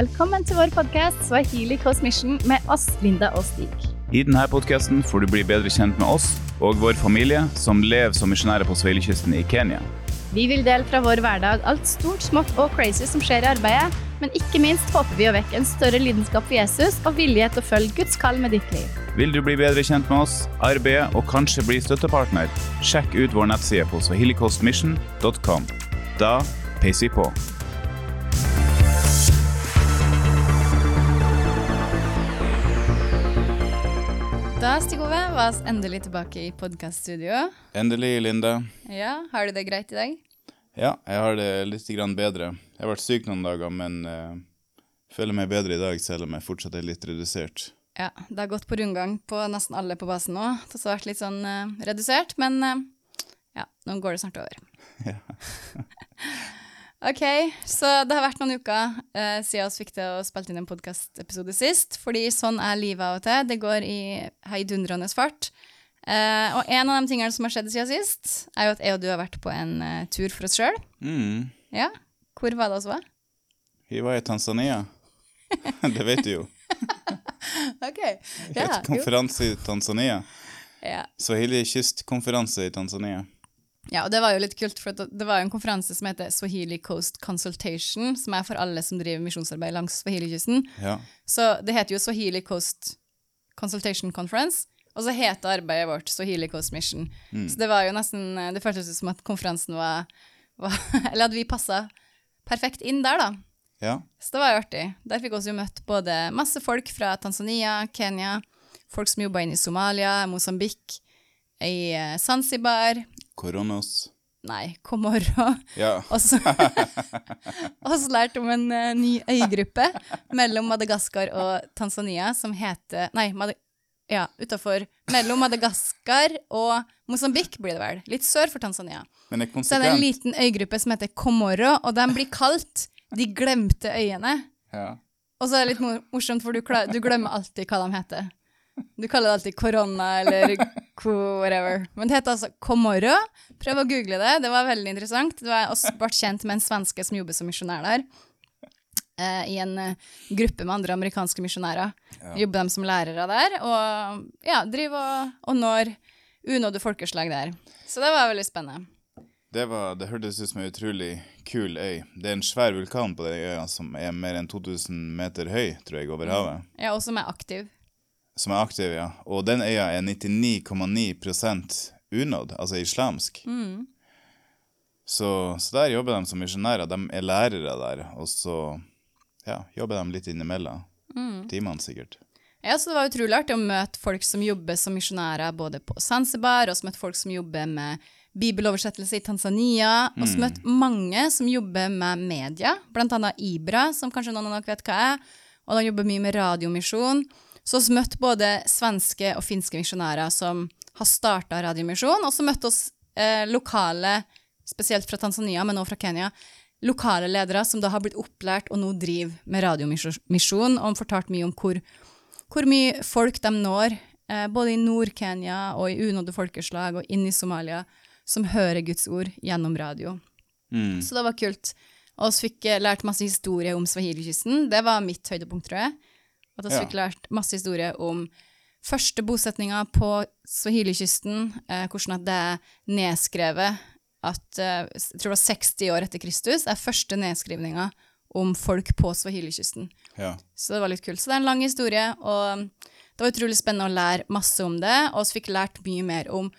Velkommen til vår podkast Swahili Coast Mission med oss, Linda og Stig. I denne podkasten får du bli bedre kjent med oss og vår familie som lever som misjonærer på Sveilekysten i Kenya. Vi vil dele fra vår hverdag alt stort, smått og crazy som skjer i arbeidet, men ikke minst håper vi å vekke en større lidenskap for Jesus og vilje til å følge Guds kall med ditt liv. Vil du bli bedre kjent med oss, arbeide og kanskje bli støttepartner? Sjekk ut vår nettside på swahilicoastmission.com. Da peiser vi på. Da, Stig Ove, var vi endelig tilbake i podkaststudio. Endelig, Linda. Ja, har du det greit i dag? Ja, jeg har det litt bedre. Jeg har vært syk noen dager, men uh, føler meg bedre i dag, selv om jeg fortsatt er litt redusert. Ja, det har gått på rundgang på nesten alle på basen nå. Det har vært litt sånn uh, redusert, men uh, ja, nå går det snart over. Ja. ok, så det har vært noen uker uh, siden vi fikk til å spille inn en podkastepisode sist, fordi sånn er livet av og til. Det går i heidundrende fart. Uh, og en av de tingene som har skjedd siden sist, er jo at jeg og du har vært på en uh, tur for oss sjøl. Mm. Ja. Hvor var det oss var? Vi var i Tanzania. det vet du jo. Ok. Et konferanse i Tanzania. Ja. Swahili kystkonferanse i Tanzania. Ja, og det var jo litt kult, for det var jo en konferanse som heter Swahili Coast Consultation, som er for alle som driver misjonsarbeid langs Swahili-kysten. Ja. Så det heter jo Swahili Coast Consultation Conference, og så heter arbeidet vårt Swahili Coast Mission. Så det var jo nesten Det føltes ut som at konferansen var, var Eller at vi passa perfekt inn der, da. ja. Så det var jo artig. Der fikk vi også møtt både masse folk fra Tanzania, Kenya, folk som jobba inn i Somalia, Mosambik, i eh, Zanzibar Koronos. Nei, Komorra. Ja. Og så lærte om en uh, ny øygruppe mellom Madagaskar og Tanzania som heter Nei, Mad ja, utafor Mellom Madagaskar og Mosambik, blir det vel. Litt sør for Tanzania. Men er Så er det en liten øygruppe som heter Komorra, og de blir kalt De glemte øyene. Ja. Og så er det litt morsomt, for du, du glemmer alltid hva de heter. Du kaller det alltid korona eller whatever. Men det heter altså Komorro. Prøv å google det, det var veldig interessant. Det var også ble kjent med en svenske som jobber som misjonær der. eh, I en eh, gruppe med andre amerikanske misjonærer. Jobber de som lærere der, og ja, driver og, og når unådde folkeslag der. Så det var veldig spennende. Det, var, det hørtes ut som en utrolig kul øy. Det er en svær vulkan på den øya som er mer enn 2000 meter høy, tror jeg, over havet. Ja, og som er aktiv. Som er aktiv, ja. Og den øya er 99,9% unådd, altså islamsk. Så, så der jobber de som misjonærer. De er lærere der, og så ja, jobber de litt innimellom. Timene, sikkert. Ja, så det var utrolig artig å møte folk som jobber som misjonærer både på Zanzibar, og så møtte folk som jobber med bibeloversettelse i Tanzania, og så møtte mange som jobber med media, annet Ibra, som kanskje noen av dere vet hva er, og de jobber mye med radiomisjon. Så vi møtte både svenske og finske misjonærer som har starta radiomisjon, og så møtte oss eh, lokale, spesielt fra Tanzania, men også fra Kenya, lokale ledere som da har blitt opplært og nå driver med radiomisjon, og fortalt mye om hvor hvor mye folk de når, eh, både i Nord-Kenya og i unådde folkeslag og inn i Somalia, som hører Guds ord gjennom radio. Mm. Så det var kult. Og vi fikk eh, lært masse historie om Swahili-kysten. Det var mitt høydepunkt, tror jeg. At Ja. fikk lært masse historier om første bosetninga på Swahili-kysten, eh, hvordan det er nedskrevet at eh, jeg tror det var 60 år etter Kristus er første nedskrivninga om folk på Swahili-kysten. Ja. Så det var litt kult. Så det er en lang historie, og det var utrolig spennende å lære masse om det, og vi fikk lært mye mer om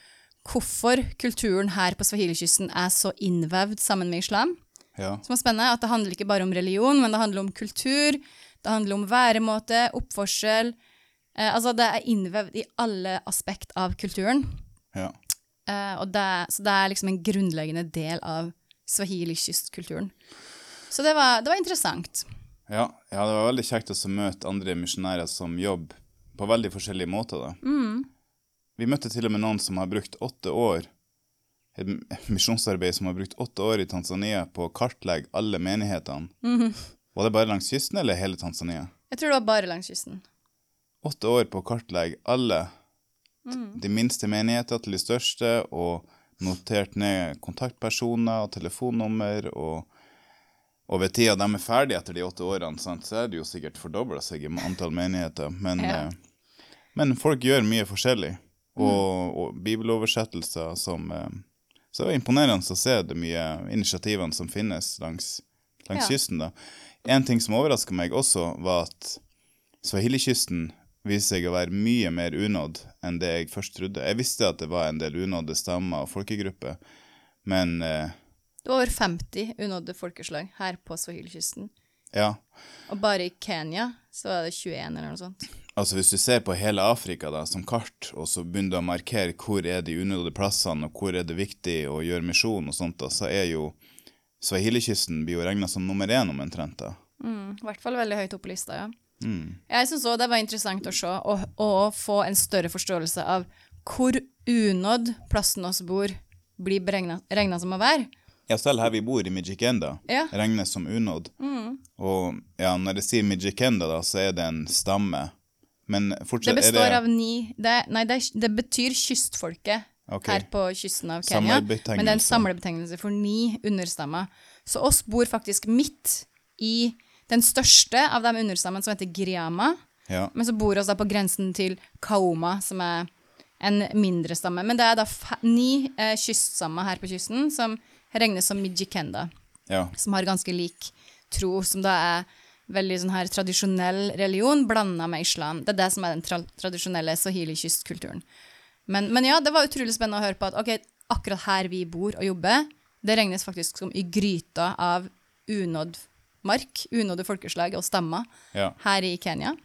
hvorfor kulturen her på Swahili-kysten er så innvevd sammen med islam. ja. Som er spennende, at det handler ikke bare om religion, men det handler om kultur, det handler om væremåte, oppførsel. Eh, altså, det er innvevd i alle aspekt av kulturen. ja. Eh, og det, så det er liksom en grunnleggende del av swahili-kystkulturen. Så det var, det var interessant. Ja, ja, det var veldig kjekt å møte andre misjonærer som jobber på veldig forskjellige måter. Da. Vi møtte til og med noen som har brukt åtte år et misjonsarbeid som har brukt åtte år i Tanzania på å kartlegge alle menighetene. Var det bare langs kysten eller hele Tanzania? Jeg tror det var bare langs kysten. Åtte år på å kartlegge alle de minste menigheter til de største, og notert ned kontaktpersoner og telefonnummer og, Og ved tida de er ferdige etter de åtte årene, sant, så er det jo sikkert fordobla seg i antall menigheter. Men, Ja. eh, men folk gjør mye forskjellig. Og, og bibeloversettelser som eh, Så det er imponerende å se de mye initiativene som finnes langs, langs Ja. kysten. da. En ting som overraska meg også, var at Swahili-kysten viser seg å være mye mer unådd enn det jeg først trodde. Jeg visste at det var en del unådde stammer og folkegrupper, men eh, Det var over 50 unådde folkeslag her på Swahili-kysten. ja. Og bare i Kenya så er det 21 eller noe sånt. Altså Hvis du ser på hele Afrika da, som kart, og så begynner du å markere hvor er de unødvendige plassene, og hvor er det viktig å gjøre misjon og sånt, da, så er jo Swahili-kysten blir jo regna som nummer én omtrent. da. Mm, I hvert fall veldig høyt oppe på lista, ja. Mm. Jeg syns òg det var interessant å se, og, og få en større forståelse av hvor unådd plassen oss bor, blir regna som å være. Ja, selv her vi bor, i Mijikenda, Ja. regnes som unådd. Og ja, når jeg sier Mijikenda, da, så er det en stamme. Men Det består det av ni det, Nei, det, det betyr kystfolket Ok. her på kysten av Kenya. Men det er en samlebetegnelse for ni understammer. Så oss bor faktisk midt i den største av de understammene, som heter Griama. Ja. Men så bor vi da på grensen til Kaoma, som er en mindre stamme. Men det er da ni eh, kyststammer her på kysten som regnes som Mijikenda, ja. som har ganske lik tro, som da er veldig sånn her tradisjonell religion blanda med islam. Det er det som er den tra tradisjonelle sahili-kystkulturen. Men, men ja, det var utrolig spennende å høre på at okay, akkurat her vi bor og jobber, det regnes faktisk som i gryta av unådd mark, unådde folkeslag og stammer ja. her i Kenya.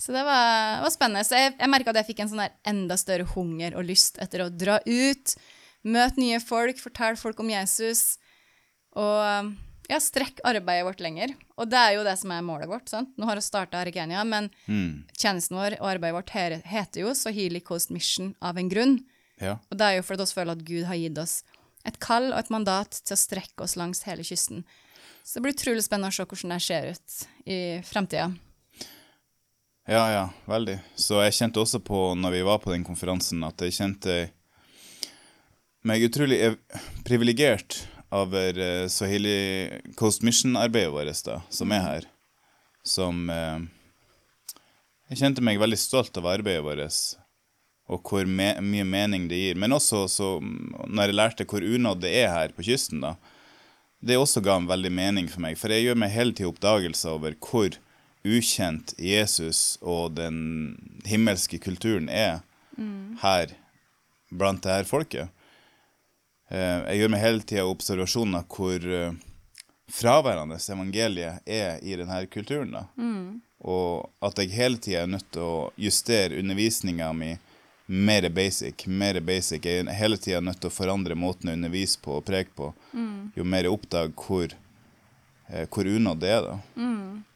Så det var, var spennende. Så jeg, jeg merka at jeg fikk en sånn der enda større hunger og lyst etter å dra ut, møte nye folk, fortelle folk om Jesus, og ja, strekk arbeidet vårt lenger. Og det er jo det som er målet vårt. sant? Nå har vi starta Arigenia, men Mm. tjenesten vår og arbeidet vårt her, heter jo Swahili Coast Mission av en grunn. ja. Og det er jo fordi vi føler at Gud har gitt oss et kall og et mandat til å strekke oss langs hele kysten. Så det blir utrolig spennende å se hvordan det ser ut i framtida. Ja, ja, veldig. Så jeg kjente også på, når vi var på den konferansen, at jeg kjente meg utrolig privilegert over uh, Swahili Coast Mission-arbeidet vårt, da, som er her. Som uh, Jeg kjente meg veldig stolt av arbeidet vårt, og hvor me mye mening det gir. Men også så, når jeg lærte hvor unådd det er her på kysten, da, det også ga en veldig mening for meg. For jeg gjør meg hele tida oppdagelser over hvor ukjent Jesus og den himmelske kulturen er her blant det her folket. Eh, Jeg gjør meg hele tida observasjoner hvor eh, fraværende evangeliet er i denne kulturen. da. Og at jeg hele tida er nødt til å justere undervisninga mi mer basic. mer basic. Jeg er hele tida nødt til å forandre måten jeg underviser på og preker på, jo mer jeg oppdager hvor, eh, hvor unådd det er. da.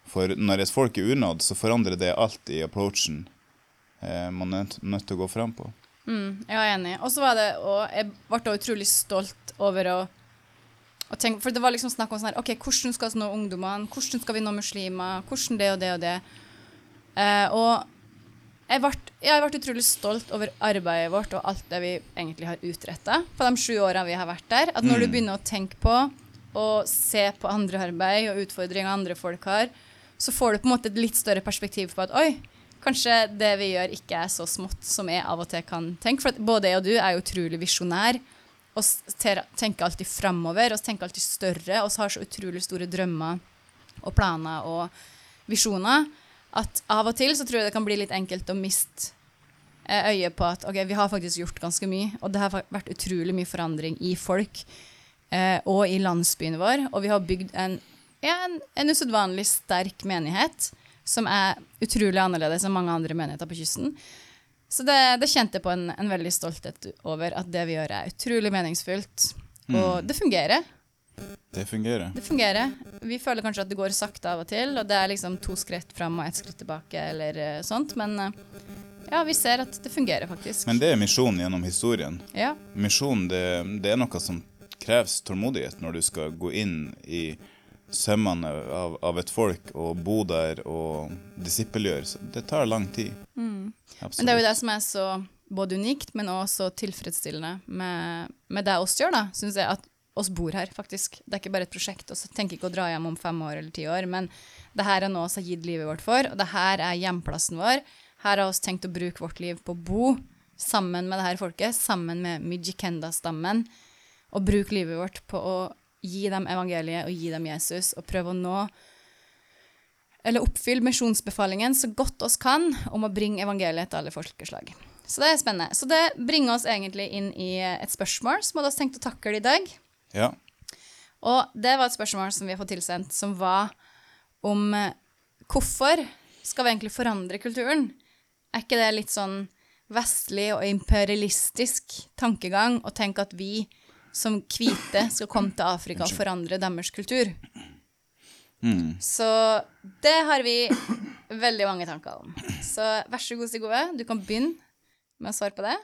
For når et folk er unådd, så forandrer det alt i approachen eh, man er nødt til å gå fram på. Mm, jeg er enig. Og så var det og Jeg ble utrolig stolt over å, å tenke For det var liksom snakk om sånn her OK, hvordan skal vi nå ungdommene? Hvordan skal vi nå muslimer? Hvordan det og det og det? Eh, og jeg ble, jeg ble utrolig stolt over arbeidet vårt og alt det vi egentlig har utretta på de sju årene vi har vært der. At når du begynner å tenke på og se på andre arbeid og utfordringer andre folk har, så får du på en måte et litt større perspektiv på at oi, kanskje det vi gjør ikke er så smått som jeg av og til kan tenke. For både jeg og du er utrolig visjonær og tenker alltid framover og tenker alltid større og har så utrolig store drømmer og planer og visjoner at av og til så tror jeg det kan bli litt enkelt å miste eh, øyet på at ok, vi har faktisk gjort ganske mye, og det har vært utrolig mye forandring i folk eh, og i landsbyen vår, og vi har bygd en, ja, en, en usedvanlig sterk menighet som er utrolig annerledes enn mange andre menigheter på kysten. Så det, det kjente jeg på en, en veldig stolthet over at det vi gjør er utrolig meningsfullt, og det fungerer. Det fungerer. Det fungerer. Vi føler kanskje at det går sakte av og til, og det er liksom to skritt fram og ett skritt tilbake, eller eh, sånt, men eh, ja, vi ser at det fungerer faktisk. Men det er misjon gjennom historien. ja. Misjon det, det er noe som kreves tålmodighet når du skal gå inn i sømmene av, av et folk og bo der og disippelgjøre. Det tar lang tid. Men det er jo det som er så både unikt, men også tilfredsstillende med, med det oss gjør, da, syns jeg. At oss bor her, faktisk. Det er ikke bare et prosjekt, og så tenker ikke å dra hjem om fem år eller ti år, men det her er noe vi har gitt livet vårt for, og det her er hjemplassen vår. Her har vi tenkt å bruke vårt liv på å bo sammen med det her folket, sammen med Mijikenda-stammen, og bruke livet vårt på å gi dem evangeliet og gi dem Jesus, og prøve å nå eller oppfylle misjonsbefalingen så godt oss kan om å bringe evangeliet til alle folkeslag. Så det er spennende. Så det bringer oss egentlig inn i et spørsmål som vi hadde tenkt å takle i dag. Ja. Og det var et spørsmål som vi har fått tilsendt, som var om eh, hvorfor skal vi egentlig forandre kulturen? Er ikke det litt sånn vestlig og imperialistisk tankegang å tenke at vi som hvite skal komme til Afrika og forandre deres kultur? Så det har vi veldig mange tanker om. Så vær så god, Stig Ove, du kan begynne med å svare på det.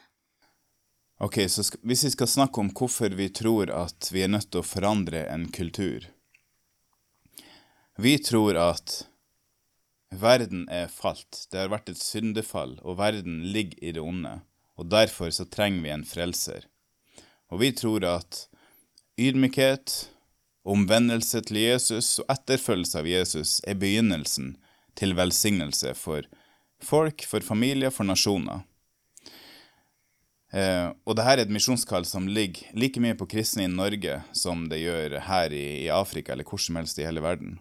Ok, så skal, hvis vi skal snakke om hvorfor vi tror at vi er nødt til å forandre en kultur Vi tror at verden er falt. Det har vært et syndefall, og verden ligger i det onde. Og derfor så trenger vi en frelser. Og vi tror at ydmykhet, omvendelse til Jesus og etterfølgelse av Jesus er begynnelsen til velsignelse for folk, for familier, for nasjoner. Eh, og dette er et misjonskall som ligger like mye på kristne i Norge som det gjør her i, i Afrika eller hvor som helst i hele verden.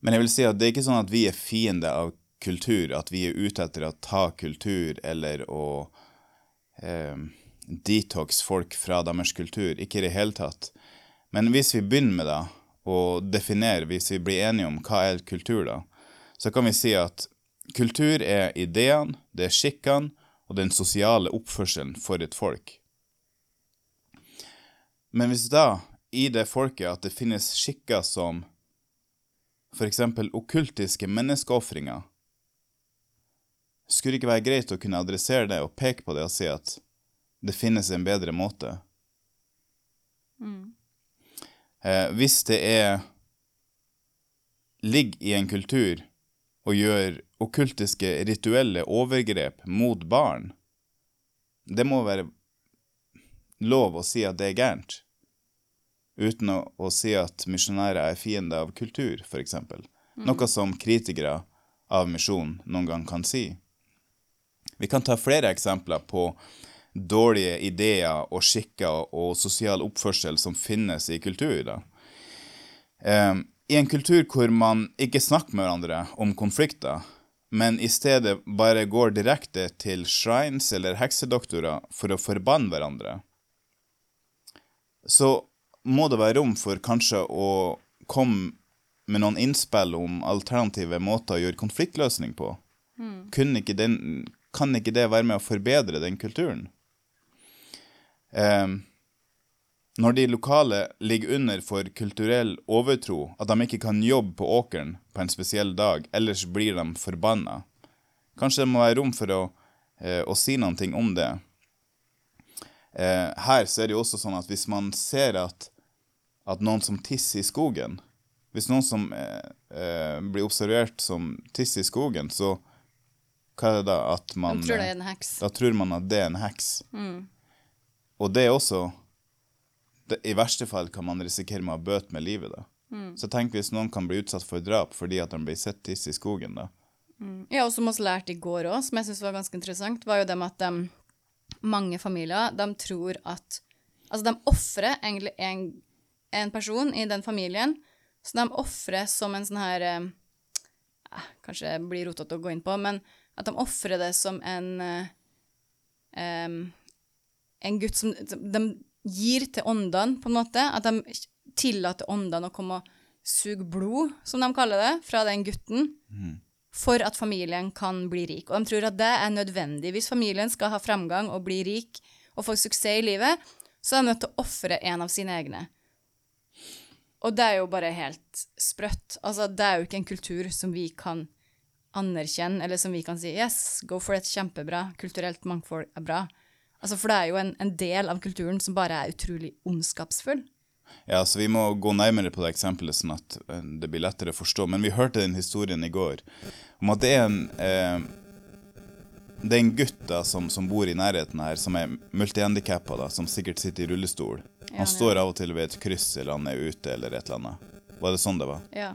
Men jeg vil si at det er ikke sånn at vi er fiende av kultur, at vi er ute etter å ta kultur eller å eh, detox folk fra deres kultur. Ikke i det hele tatt. Men hvis vi begynner med det, og definerer, hvis vi blir enige om hva er kultur, da, så kan vi si at kultur er ideene, det er skikkene og den sosiale oppførselen for et folk. Men hvis da, i det folket, at det finnes skikker som f.eks. okkultiske menneskeofringer, skulle det ikke være greit å kunne adressere det og peke på det og si at det finnes en bedre måte? Eh, hvis det er ligger i en kultur og gjør okkultiske rituelle overgrep mot barn, det må være lov å si at det er gærent, uten å, å si at misjonærer er fiende av kultur, f.eks. Noe som kritikere av misjon noen gang kan si. Vi kan ta flere eksempler på dårlige ideer og skikker og sosial oppførsel som finnes i kultur. Da. Eh, I en kultur hvor man ikke snakker med hverandre om konflikter, men i stedet bare går direkte til shrines eller heksedoktorer for å forbanne hverandre, så må det være rom for kanskje å komme med noen innspill om alternative måter å gjøre konfliktløsning på. Kunne ikke den, kan ikke det være med å forbedre den kulturen? Eh, når de lokale ligger under for kulturell overtro, at de ikke kan jobbe på åkeren på en spesiell dag, ellers blir de forbanna. Kanskje det må være rom for å, eh, å si noen ting om det. Eh, her så er det jo også sånn at hvis man ser at, at noen som tisser i skogen Hvis noen som eh, eh, blir observert som tisser i skogen, så hva er det da at man De tror det er en heks. Da tror man at det er en heks. Og det er også det, I verste fall kan man risikere med å bøte med livet. da. Så tenk hvis noen kan bli utsatt for drap fordi at de blir sett tisse i skogen. da. Ja, og som vi lærte i går òg, som jeg syns var ganske interessant, var jo det med at de, mange familier de tror at Altså, de ofrer egentlig en, en person i den familien, så de ofrer som en sånn her eh, Kanskje blir rotete å gå inn på, men at de ofrer det som en eh, em, En gutt som de gir til åndene, på en måte. At de tillater åndene å komme og suge blod, som de kaller det, fra den gutten for at familien kan bli rik. Og de tror at det er nødvendig. Hvis familien skal ha fremgang og bli rik og få suksess i livet, så er de nødt til å ofre en av sine egne. Og det er jo bare helt sprøtt. Altså, det er jo ikke en kultur som vi kan anerkjenne, eller som vi kan si yes, go for it, kjempebra, kulturelt mangfold er bra. Altså, for det er jo en, en del av kulturen som bare er utrolig ondskapsfull. Ja, så Vi må gå nærmere på det eksempelet, sånn at eh, det blir lettere å forstå. Men vi hørte den historien i går om at det er en, eh, det er en gutt da, som, som bor i nærheten her, som er multihandikappa, som sikkert sitter i rullestol. Han står av og til ved et kryss, eller han er ute, eller et eller annet. Var det sånn det var? Ja.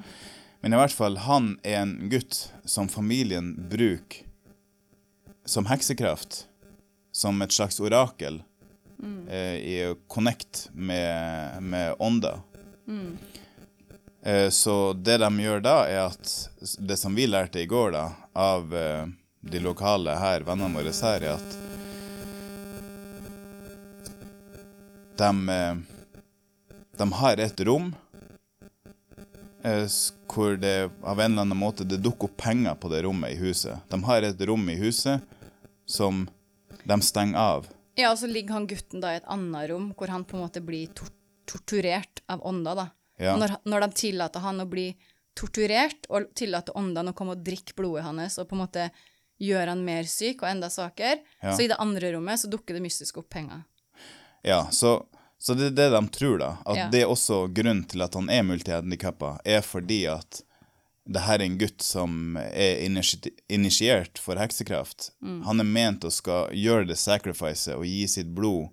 Men i hvert fall, han er en gutt som familien bruker som heksekraft. Som et slags orakel eh, i å connect med, med ånder. Eh, så det de gjør da, er at det som vi lærte i går da, av eh, de lokale her, vennene våre her, er at de, de har et rom hvor det av en eller annen måte det dukker opp penger på det rommet i huset. De har et rom i huset som de stenger av. ja, og så ligger han gutten da i et annet rom, hvor han på en måte blir tor torturert av ånder, da. Ja. Når, når de tillater han å bli torturert, og tillater åndene å komme og drikke blodet hans, og på en måte gjøre han mer syk og enda svakere, Ja. så i det andre rommet så dukker det mystisk opp penger. Ja, så, så det er det de tror, da. At Ja. det er også grunnen til at han er multihandikappa, er fordi at det her er en gutt som er initiert for heksekraft. Han er ment å skal gjøre det sacrificet og gi sitt blod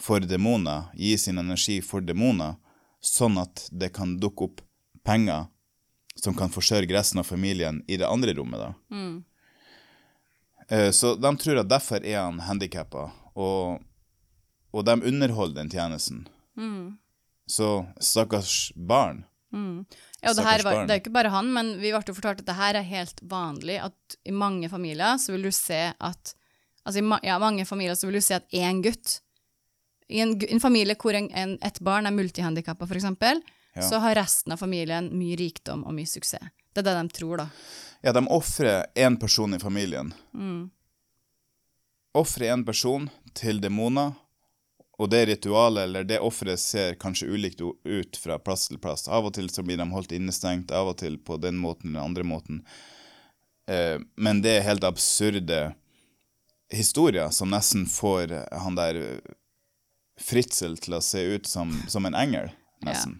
for demoner, gi sin energi for demoner, sånn at det kan dukke opp penger som kan forsørge resten av familien i det andre rommet, da. Mm. Så de tror at derfor er han handikappa, og, og de underholder den tjenesten. Så stakkars barn. Ja, og det, var, det er jo ikke bare han, men vi ble jo fortalt at det her er helt vanlig, at i mange familier så vil du se at Altså i ma ja, mange familier så vil du se at én gutt I en, en familie hvor en, en, et barn er multihandikappa, f.eks., Ja. så har resten av familien mye rikdom og mye suksess. Det er det de tror, da. Ja, de ofrer én person i familien. Ofrer én person til demoner, og det ritualet eller det offeret ser kanskje ulikt ut fra plass til plass. Av og til så blir de holdt innestengt, av og til på den måten eller den andre måten. Eh, men det er helt absurde historier som nesten får han der eh, Fritzel til å se ut som, som en engel, nesten.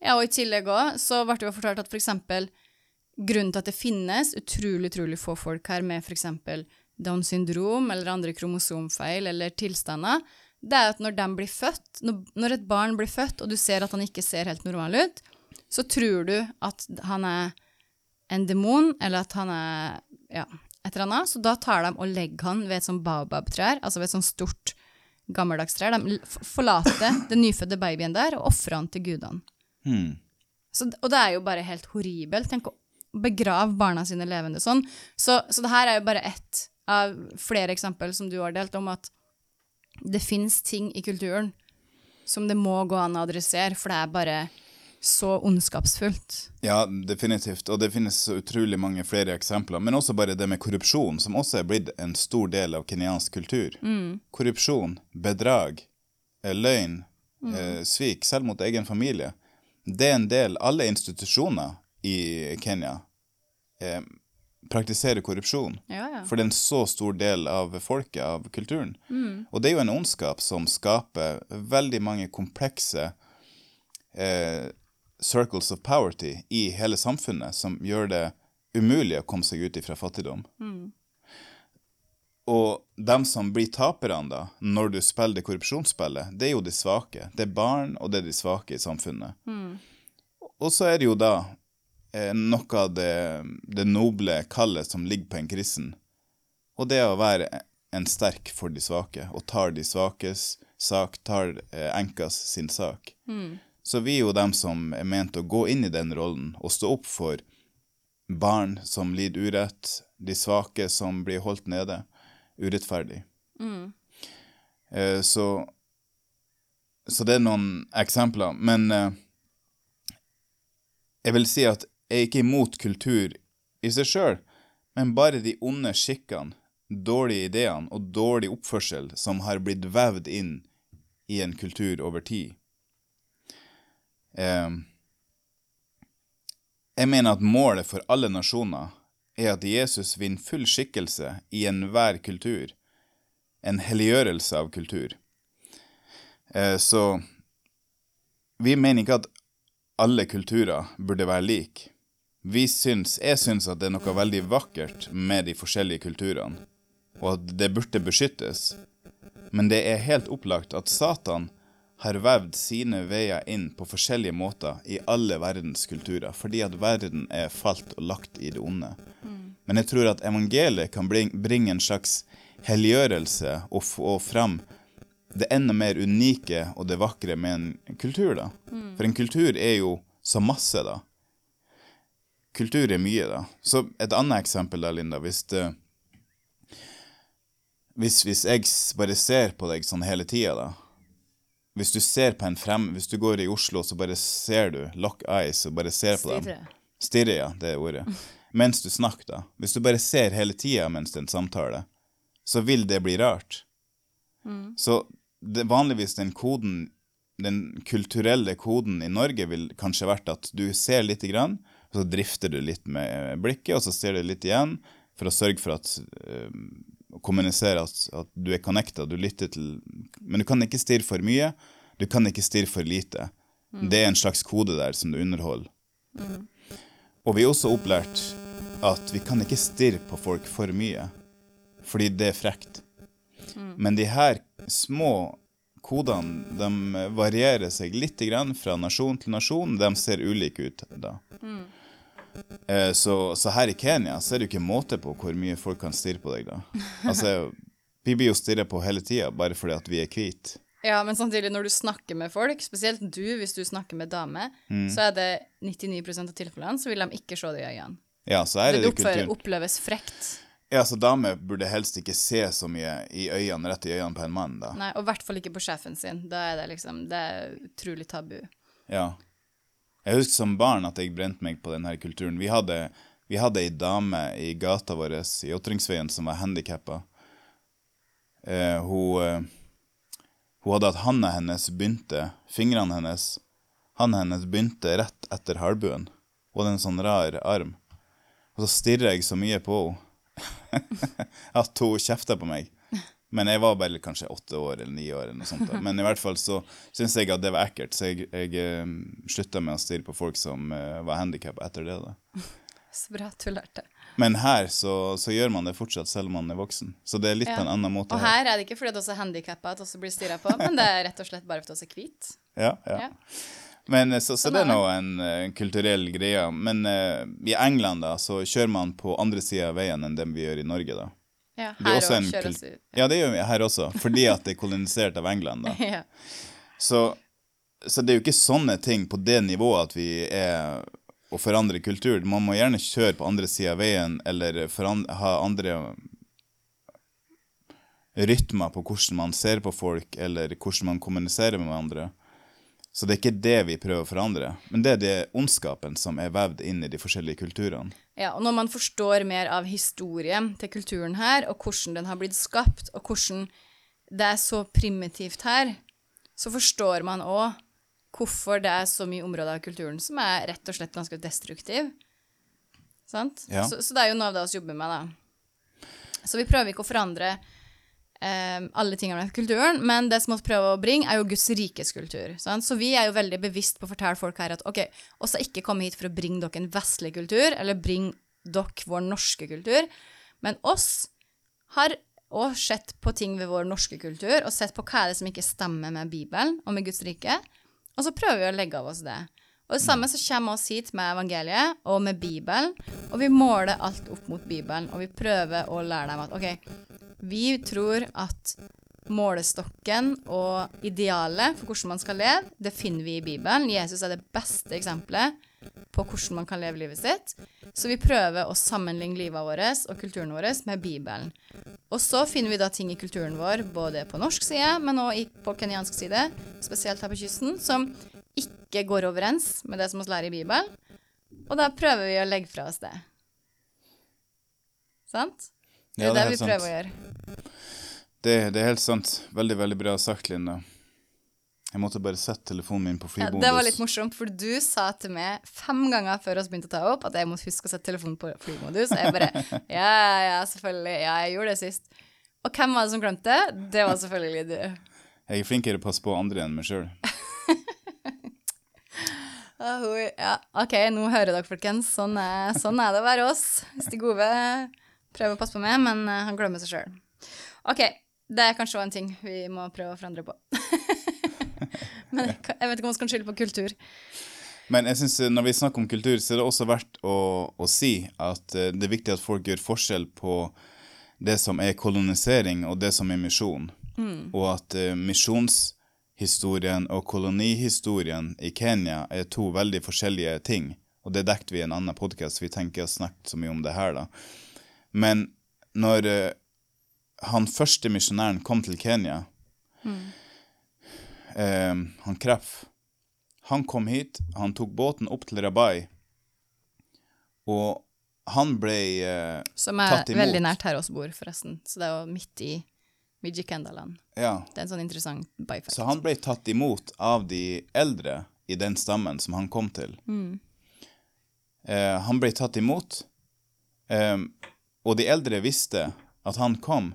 Ja, og i tillegg òg så ble det jo fortalt at for eksempel grunnen til at det finnes utrolig, utrolig få folk her med for eksempel Downs syndrom eller andre kromosomfeil eller tilstander, det er at når født, når et barn blir født, og du ser at han ikke ser helt normal ut, så tror du at han er en demon, eller at han er ja, et eller annet, så da tar de og legger han ved et sånt baobab-trær, altså ved et sånt stort gammeldags trær. De forlater den nyfødte babyen der og ofrer han til gudene. Hmm. Så, og det er jo bare helt horribelt. Tenk å begrave barna sine levende sånn. Så, så det her er jo bare ett av flere eksempel som du har delt om at det fins ting i kulturen som det må gå an å adressere, for det er bare så ondskapsfullt. Ja, definitivt. Og det finnes så utrolig mange flere eksempler. Men også bare det med korrupsjon, som også er blitt en stor del av kenyansk kultur. Korrupsjon, bedrag, løgn, løgn, eh, svik, selv mot egen familie. Det er en del Alle institusjoner i Kenya eh, praktiserer korrupsjon. Ja, ja. For det er en så stor del av folket, av kulturen. Og det er jo en ondskap som skaper veldig mange komplekse eh, circles of poverty i hele samfunnet, som gjør det umulig å komme seg ut ifra fattigdom. Og dem som blir taperne da, når du spiller det korrupsjonsspillet, det er jo de svake. Det er barn, og det er de svake i samfunnet. Og så er det jo da noe av det, det noble kallet som ligger på en kristen. Og det å være en sterk for de svake, og tar de svakes sak, tar eh, enkas sin sak. Så vi er jo dem som er ment å gå inn i den rollen og stå opp for barn som lider urett, de svake som blir holdt nede, urettferdig. Eh, så, så det er noen eksempler. Men eh, jeg vil si at er ikke imot kultur i seg sjøl, men bare de onde skikkene, dårlige ideene og dårlig oppførsel som har blitt vevd inn i en kultur over tid. Eh, jeg mener at målet for alle nasjoner er at Jesus vinner full skikkelse i enhver kultur, en helliggjørelse av kultur. Eh, så vi mener ikke at alle kulturer burde være like. Vi syns, jeg syns at det er noe veldig vakkert med de forskjellige kulturene, og at det burde beskyttes. Men det er helt opplagt at Satan har vevd sine veier inn på forskjellige måter i alle verdens kulturer, fordi at verden er falt og lagt i det onde. Men jeg tror at evangeliet kan bringe en slags helliggjørelse og få fram det enda mer unike og det vakre med en kultur, da. For en kultur er jo så masse, da. Kultur er mye, da. Så et annet eksempel da, Linda. Hvis, det, hvis, hvis jeg bare ser på deg sånn hele tida, da. Hvis du ser på en frem... Hvis du går i Oslo, så bare ser du lock eyes og bare ser på dem. Stirre. Ja, det er ordet. Mens du snakker, da. Hvis du bare ser hele tida mens det er en samtale, så vil det bli rart. Så det, vanligvis den koden, den kulturelle koden i Norge vil kanskje vært at du ser lite grann, og så drifter du litt med blikket, og så ser du litt igjen, for å sørge for at eh, å kommunisere at, at du er connecta, du lytter til Men du kan ikke stirre for mye, du kan ikke stirre for lite. Det er en slags kode der som du underholder. Og vi er også opplært at vi kan ikke stirre på folk for mye, fordi det er frekt. Men de her små kodene de varierer seg litt grann fra nasjon til nasjon. De ser ulike ut da. Eh, Så, så her i Kenya så er det jo ikke måte på hvor mye folk kan stirre på deg da. Altså, vi blir jo stirret på hele tida bare fordi at vi er hvite. Ja, men samtidig, når du snakker med folk, spesielt du, hvis du snakker med damer, så er det 99% av tilfellene så vil de ikke se deg i øynene. Ja, så er Det det oppfører, kulturen. oppleves frekt. Ja, så damer burde helst ikke se så mye i øynene, rett i øynene på en mann da. Nei, og i hvert fall ikke på sjefen sin. Da er det liksom Det er utrolig tabu. Ja. Jeg husker som barn at jeg brente meg på denne kulturen. Vi hadde, vi hadde ei dame i gata vår i Åtringsveien som var handikappa. Eh, hun, eh, hun hadde at handa hennes begynte Fingrene hennes Handa hennes begynte rett etter halvbuen. Hun hadde en sånn rar arm. Og så stirra jeg så mye på henne at hun kjefta på meg. Men jeg var bare kanskje åtte år eller ni år. eller noe sånt. Da. Men i hvert fall så syntes jeg at det var ekkelt, så jeg, jeg eh, slutta med å stirre på folk som uh, var handikappa etter det. da. Så bra at du lærte. Men her så, så gjør man det fortsatt selv om man er voksen. Så det er litt Ja. på en annen måte. Og her er det ikke fordi du også er handikappa at også blir stirra på, men det er rett og slett bare fordi oss er hvit. Ja, ja. Ja. Men eh, så, så Sånn det er nå en, en kulturell greie. Men uh, i England da, så kjører man på andre sida av veien enn det vi gjør i Norge. da. Ja, Det er her også òg en kjøres ut. Ja, det gjør vi her også, fordi at det er kolonisert av England. da. Ja. Så, så det er jo ikke sånne ting på det nivået at vi er å forandre kultur. Man må gjerne kjøre på andre sida av veien, eller ha andre rytmer på hvordan man ser på folk, eller hvordan man kommuniserer med andre. Så det er ikke det vi prøver å forandre, men det er det ondskapen som er vevd inn i de forskjellige kulturene. Ja, og når man forstår mer av historien til kulturen her, og hvordan den har blitt skapt, og hvordan det er så primitivt her, så forstår man òg hvorfor det er så mye områder av kulturen som er rett og slett ganske destruktiv. Sant? Ja. Så, så det er jo noe av det vi jobber med, da. Så vi prøver ikke å forandre eh, alle tingene med kulturen, men det som vi prøver å bringe, er jo Guds rikes kultur. Sant? Så vi er jo veldig bevisst på å fortelle folk her at ok, oss har ikke kommet hit for å bringe dere en vestlig kultur, eller bringe dere vår norske kultur, men oss har og sett på ting ved vår norske kultur, og sett på hva er det som ikke stemmer med Bibelen og med Guds rike, og så prøver vi å legge av oss det. Og det samme så kommer oss hit med evangeliet og med Bibelen, og vi måler alt opp mot Bibelen, og vi prøver å lære dem at ok, vi tror at målestokken og idealet for hvordan man skal leve, det finner vi i Bibelen. Jesus er det beste eksempelet på hvordan man kan leve livet sitt. Så vi prøver å sammenligne livet vårt og kulturen vår med Bibelen. Og så finner vi da ting i kulturen vår, både på norsk side, men òg på kenyansk side, spesielt her på kysten, som ikke går overens med det som vi lærer i Bibelen. Og da prøver vi å legge fra oss det. Sant? Ja, det er det, vi prøver sant. å gjøre. Det, det er helt sant. Veldig, veldig bra sagt, Linda. Jeg måtte bare sette telefonen min på Ja, det var litt morsomt, for du sa til meg fem ganger før vi begynte å ta opp, at jeg måtte huske å sette telefonen på flymodus. Og jeg bare Ja, ja, selvfølgelig. Ja, jeg gjorde det sist. Og hvem var det som glemte det? Var selvfølgelig du. Jeg er flinkere til å passe på andre enn meg sjøl. Ja, OK, nå hører dere, folkens. Sånn er, sånn er det å være oss. Hvis de Ove prøver å passe på meg, men eh, han glemmer seg sjøl. OK, det er kanskje også en ting vi må prøve å forandre på. Men jeg, jeg vet ikke om man skal skylde på kultur. Men jeg synes eh, når vi snakker om kultur, så er det også verdt å, å si at eh, det er viktig at folk gjør forskjell på det som er kolonisering, og det som er misjon. Og at uh, misjonshistorien og kolonihistorien i Kenya er to veldig forskjellige ting. Og det dekket vi i en annen podkast, vi tenker å snakke så mye om det her, da. Men når uh, han første misjonæren kom til Kenya, eh, han Kreff, han kom hit, han tok båten opp til Rabai, og han ble tatt imot... Som er veldig nært her oss bor, forresten. Så det er jo midt i Mijikendaland. Ja, Det er en sånn interessant byfact. så han ble tatt imot av de eldre i den stammen som han kom til. Eh, han ble tatt imot, eh, og de eldre visste at han kom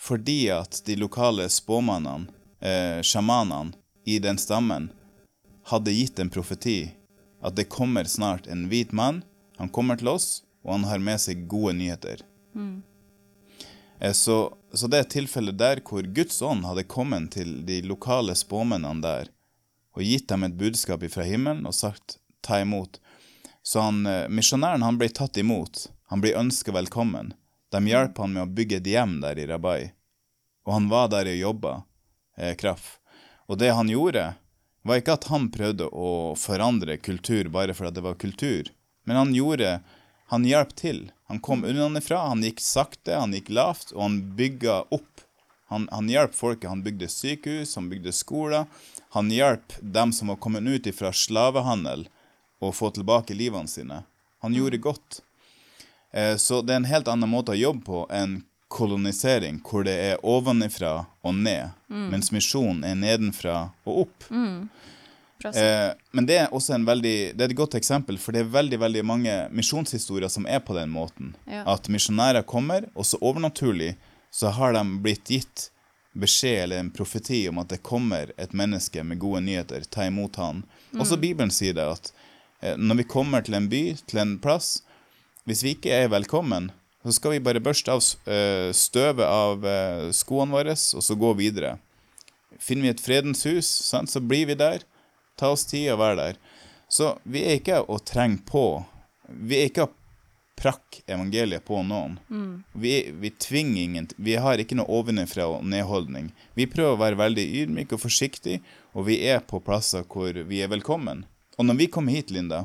fordi at de lokale spåmannene, eh, sjamanene i den stammen, hadde gitt en profeti at det kommer snart en hvit mann, han kommer til oss, og han har med seg gode nyheter. Eh, Så, så det er et tilfelle der hvor Guds ånd hadde kommet til de lokale spåmennene der og gitt dem et budskap fra himmelen og sagt ta imot. Så han, eh, misjonæren han ble tatt imot, han ble ønsket velkommen. De hjalp han med å bygge et hjem der i Rabai, og han var der og jobba, eh, Kraff. Og det han gjorde, var ikke at han prøvde å forandre kultur bare for at det var kultur, men han gjorde Han hjalp til. Han kom unnafra, han gikk sakte, han gikk lavt, og han bygga opp. Han, han hjalp folket. Han bygde sykehus, han bygde skoler. Han hjalp dem som var kommet ut fra slavehandel, å få tilbake livene sine. Han gjorde godt. Eh, Så det er en helt annen måte å jobbe på enn kolonisering, hvor det er ovenifra og ned, mens misjon er nedenfra og opp. Mm. Eh, men det er også en veldig, det er et godt eksempel, for det er veldig veldig mange misjonshistorier som er på den måten. Ja. At misjonærer kommer, og så overnaturlig så har de blitt gitt beskjed eller en profeti om at det kommer et menneske med gode nyheter, ta imot han. Også Bibelen sier det at eh, når vi kommer til en by, til en plass, hvis vi ikke er velkommen, så skal vi bare børste av eh, støvet av eh, skoene våre, og så gå videre. Finner vi et fredens hus, sant, så blir vi der. Ta oss tid å være der. Så vi er ikke å trenge på. Vi er ikke å prakke evangeliet på noen. Vi, vi tvinger ingen Vi har ikke noe ovenfra og nedholdning. Vi prøver å være veldig ydmyke og forsiktige, og vi er på plasser hvor vi er velkommen. Og når vi kommer hit, Linda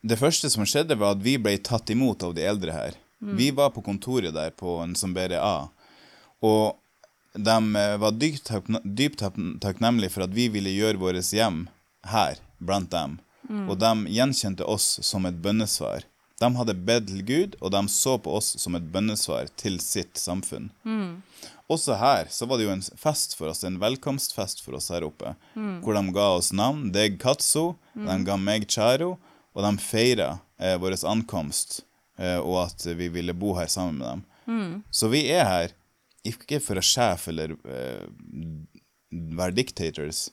Det første som skjedde, var at vi ble tatt imot av de eldre her. Vi var på kontoret der på en som A, og de eh, var dypt, dypt takknemlige for at vi ville gjøre vårt hjem her, blant dem. Og de gjenkjente oss som et bønnesvar. De hadde bedt til Gud, og de så på oss som et bønnesvar til sitt samfunn. Også her så var det jo en fest for oss, en velkomstfest for oss her oppe, hvor de ga oss navn, deg Katso, de ga meg Charo, og de feira eh, vår ankomst, eh, og at vi ville bo her sammen med dem. Så vi er her ikke for å sjef eller eh, være dictators,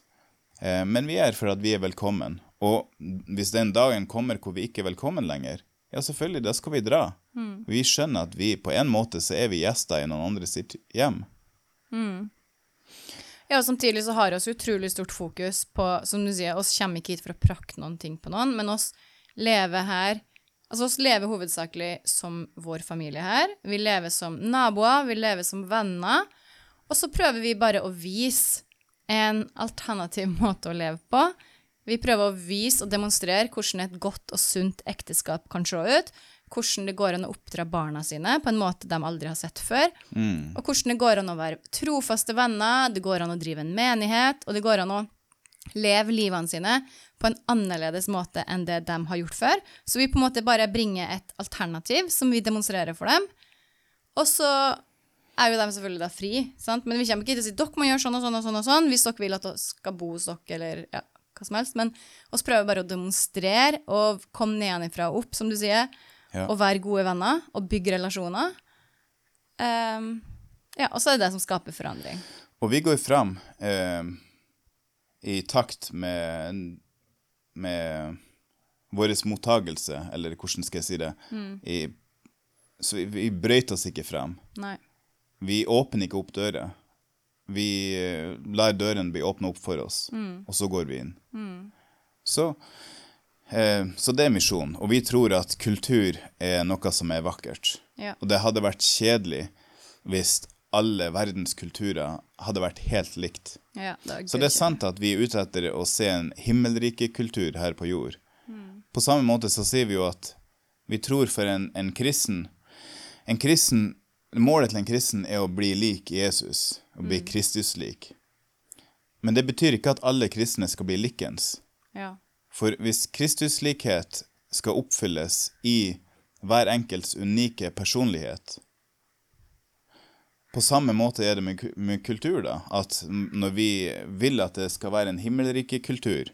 eh, men vi er her for at vi er velkommen. Og hvis den dagen kommer hvor vi ikke er velkommen lenger, ja, selvfølgelig, da skal vi dra. Vi skjønner at vi på en måte så er vi gjester i noen andre sitt hjem. Ja, og samtidig så har oss utrolig stort fokus på, som du sier, oss kommer ikke hit for å prakke noen ting på noen, men oss lever her Altså, oss lever hovedsakelig som vår familie her. Vi lever som naboer, vi lever som venner. Og så prøver vi bare å vise en alternativ måte å leve på. Vi prøver å vise og demonstrere hvordan et godt og sunt ekteskap kan se ut. Hvordan det går an å oppdra barna sine på en måte de aldri har sett før. Og hvordan det går an å være trofaste venner, det går an å drive en menighet, og det går an å leve livene sine på en annerledes måte enn det de har gjort før. Så vi på en måte bare bringer et alternativ som vi demonstrerer for dem. Og så er jo de selvfølgelig da fri, sant? men vi kommer ikke til å si dere må gjøre sånn og sånn og sånn og sånn hvis dere vil at dere skal bo hos dere, eller ja, hva som helst. Men oss prøver bare å demonstrere og komme nedenfra og opp, som du sier, Ja. og være gode venner og bygge relasjoner. Um, ja, og så er det det som skaper forandring. Og vi går fram eh, i takt med, med vår mottagelse, eller hvordan skal jeg si det. I, så vi, vi brøyt oss ikke frem. Nei. Vi åpner ikke opp døra. Vi eh, lar døren bli åpna opp for oss, og så går vi inn. Så, eh, så det er misjon. Og vi tror at kultur er noe som er vakkert. Ja. Og det hadde vært kjedelig hvis alle verdens kulturer hadde vært helt likt. Ja, det Så det er sant at vi er ute etter å se en himmelrikekultur her på jord. På samme måte så sier vi jo at vi tror for en, en kristen En kristen Målet til en kristen er å bli lik Jesus, å bli Kristus-lik. Men det betyr ikke at alle kristne skal bli likens. Ja. For hvis Kristuslikhet skal oppfylles i hver enkelts unike personlighet På samme måte er det med, med kultur, da. At når vi vil at det skal være en himmelrikekultur,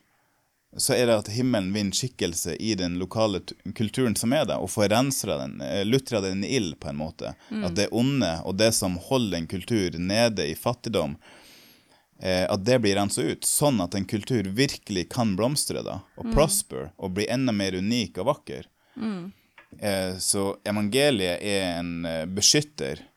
så er det at himmelen vinner skikkelse i den lokale kulturen som er der, og får rensa den, eh, lutra den i ild, på en måte. At det onde og det som holder en kultur nede i fattigdom, eh, at det blir rensa ut, sånn at en kultur virkelig kan blomstre da, og prosper, og bli enda mer unik og vakker. Eh, så evangeliet er en eh, beskytter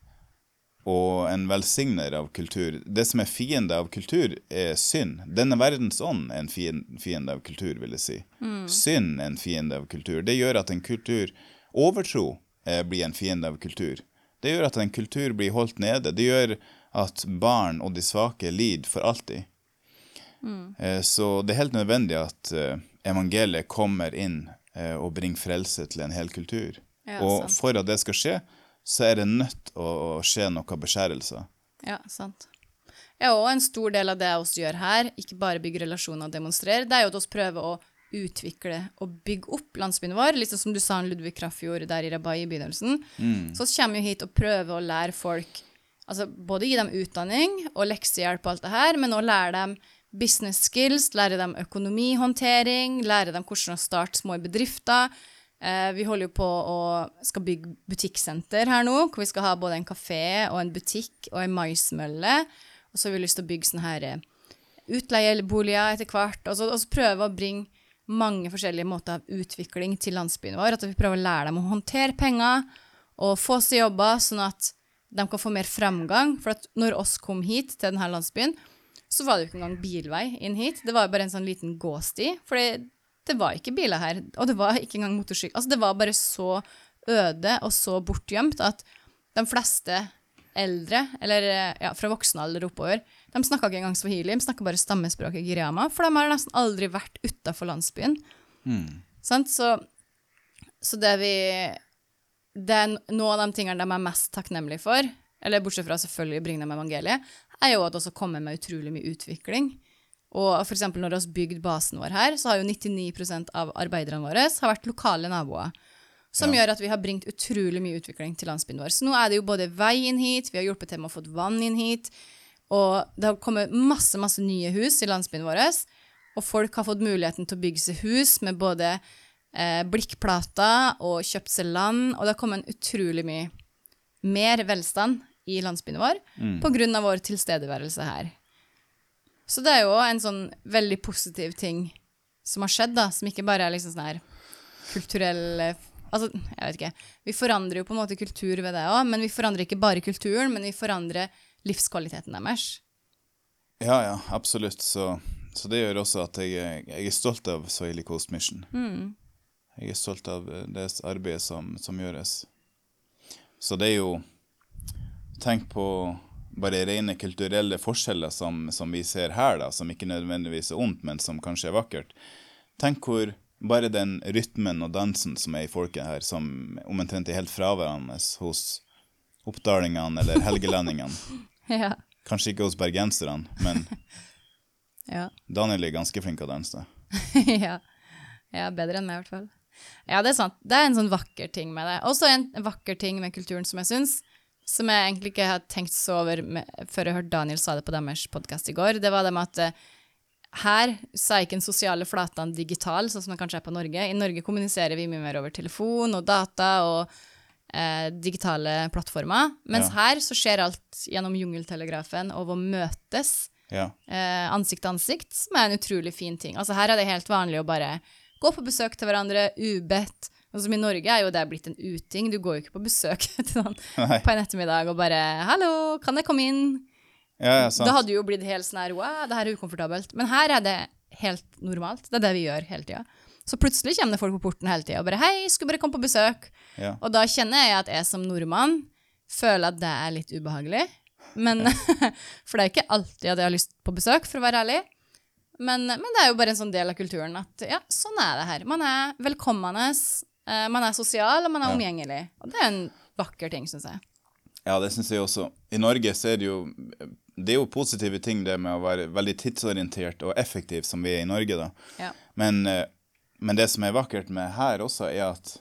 og en velsigner av kultur. Det som er fiende av kultur, er synd. Denne verdens ånd er en fiende, av kultur, vil jeg si. Synd er en fiende av kultur. Det gjør at en kultur Overtro eh, blir en fiende av kultur. Det gjør at en kultur blir holdt nede. Det gjør at barn og de svake lider for alltid. Eh, Så det er helt nødvendig at eh, evangeliet kommer inn eh, og bringer frelse til en hel kultur. Ja, og for at det skal skje, så er det nødt å å skje noen beskjærelser. Ja, sant. Ja, og en stor del av det vi gjør her, ikke bare bygge relasjoner og demonstrere, det er jo at vi prøver å utvikle og bygge opp landsbyen vår, sånn som du sa en Ludvig Kraff gjorde der i Rabai i begynnelsen. Så vi kommer jo hit og prøver å lære folk, altså både gi dem utdanning og leksehjelp og alt det her, men også lære dem business skills, lære dem økonomihåndtering, lære dem hvordan å starte små bedrifter. Eh, vi holder jo på å skal bygge butikksenter her nå, hvor vi skal ha både en kafé og en butikk og en maismølle. Og så har vi lyst til å bygge sånne her eh, utleieboliger etter hvert. Og så, og så prøve å bringe mange forskjellige måter av utvikling til landsbyen vår. At vi prøver å lære dem å håndtere penger og få seg jobber, sånn at de kan få mer framgang. For at når oss kom hit til denne landsbyen, så var det jo ikke engang bilvei inn hit. Det var jo bare en sånn liten gåsti. For det var ikke biler her, og det var ikke engang motorsykkel. Altså, det var bare så øde og så bortgjemt at de fleste eldre, eller ja, fra voksen alder oppover, de snakka ikke engang swahili, de snakka bare stammespråket giriama, for de har nesten aldri vært utafor landsbyen. Sant? Så, så det vi Det er noe av de tingene de er mest takknemlige for, eller bortsett fra selvfølgelig å bringe dem evangeliet, er jo at det også kommer med utrolig mye utvikling. Og for eksempel når vi har bygd basen vår her, så har jo 99% av arbeiderne våre har vært lokale naboer. Som gjør at vi har bringt utrolig mye utvikling til landsbyen vår. Så nå er det jo både vei inn hit, vi har hjulpet til med å få vann inn hit, og det har kommet masse, masse nye hus i landsbyen vår. Og folk har fått muligheten til å bygge seg hus med både eh, blikkplater og kjøpt seg land, og det har kommet en utrolig mye mer velstand i landsbyen vår på grunn av vår tilstedeværelse her. Så det er jo en sånn veldig positiv ting som har skjedd, da, som ikke bare er liksom sånn her kulturell eh, Altså, jeg vet ikke. Vi forandrer jo på en måte kultur ved det òg, men vi forandrer ikke bare kulturen, men vi forandrer livskvaliteten deres. Ja, ja, absolutt. Så, så det gjør også at jeg, jeg er stolt av Soily Coast Mission. Jeg er stolt av det arbeidet som, som gjøres. Så det er jo Tenk på bare rene kulturelle forskjeller som, som vi ser her, da, som ikke nødvendigvis er ondt, men som kanskje er vakkert. Tenk hvor bare den rytmen og dansen som er i folket her, som omtrent er helt fraværende hos oppdalingene eller helgelendingene. Ja. Kanskje ikke hos bergenserne, men Ja. Daniel er ganske flink til å danse. ja. ja, bedre enn meg i hvert fall. Ja, det er sant. Det er en sånn vakker ting med det. Også en vakker ting med kulturen som jeg syns, som jeg egentlig ikke har tenkt så over med, før jeg hørte Daniel sa det på deres podkast i går, det var det med at eh, her så er ikke den sosiale flatene digital, sånn som det kanskje er på Norge. I Norge kommuniserer vi mye mer over telefon og data og eh, digitale plattformer, mens Ja. her så skjer alt gjennom jungeltelegrafen og å møtes Ja. eh, ansikt til ansikt, som er en utrolig fin ting. Altså Her er det helt vanlig å bare gå på besøk til hverandre, ubedt. Og som I Norge er jo det blitt en uting. Du går jo ikke på besøk til noen Nei. på en ettermiddag og bare 'Hallo, kan jeg komme inn?' Ja, ja, sant. Da hadde du jo blitt helt sånn her wow, det her er ukomfortabelt. Men her er det helt normalt. Det er det vi gjør hele tida. Så plutselig kommer det folk på porten hele tida og bare 'Hei, skulle bare komme på besøk'. Ja. Og da kjenner jeg at jeg som nordmann føler at det er litt ubehagelig. Men, for det er ikke alltid at jeg har lyst på besøk, for å være ærlig. Men, men det er jo bare en sånn del av kulturen at ja, sånn er det her. Man er velkommende, eh, man er sosial, og man er Ja. omgjengelig. Og det er en vakker ting, syns jeg. Ja, det syns jeg også. I Norge så er det jo Det er jo positive ting det med å være veldig tidsorientert og effektiv, som vi er i Norge, da. Ja. Men, eh, men det som er vakkert med her også, er at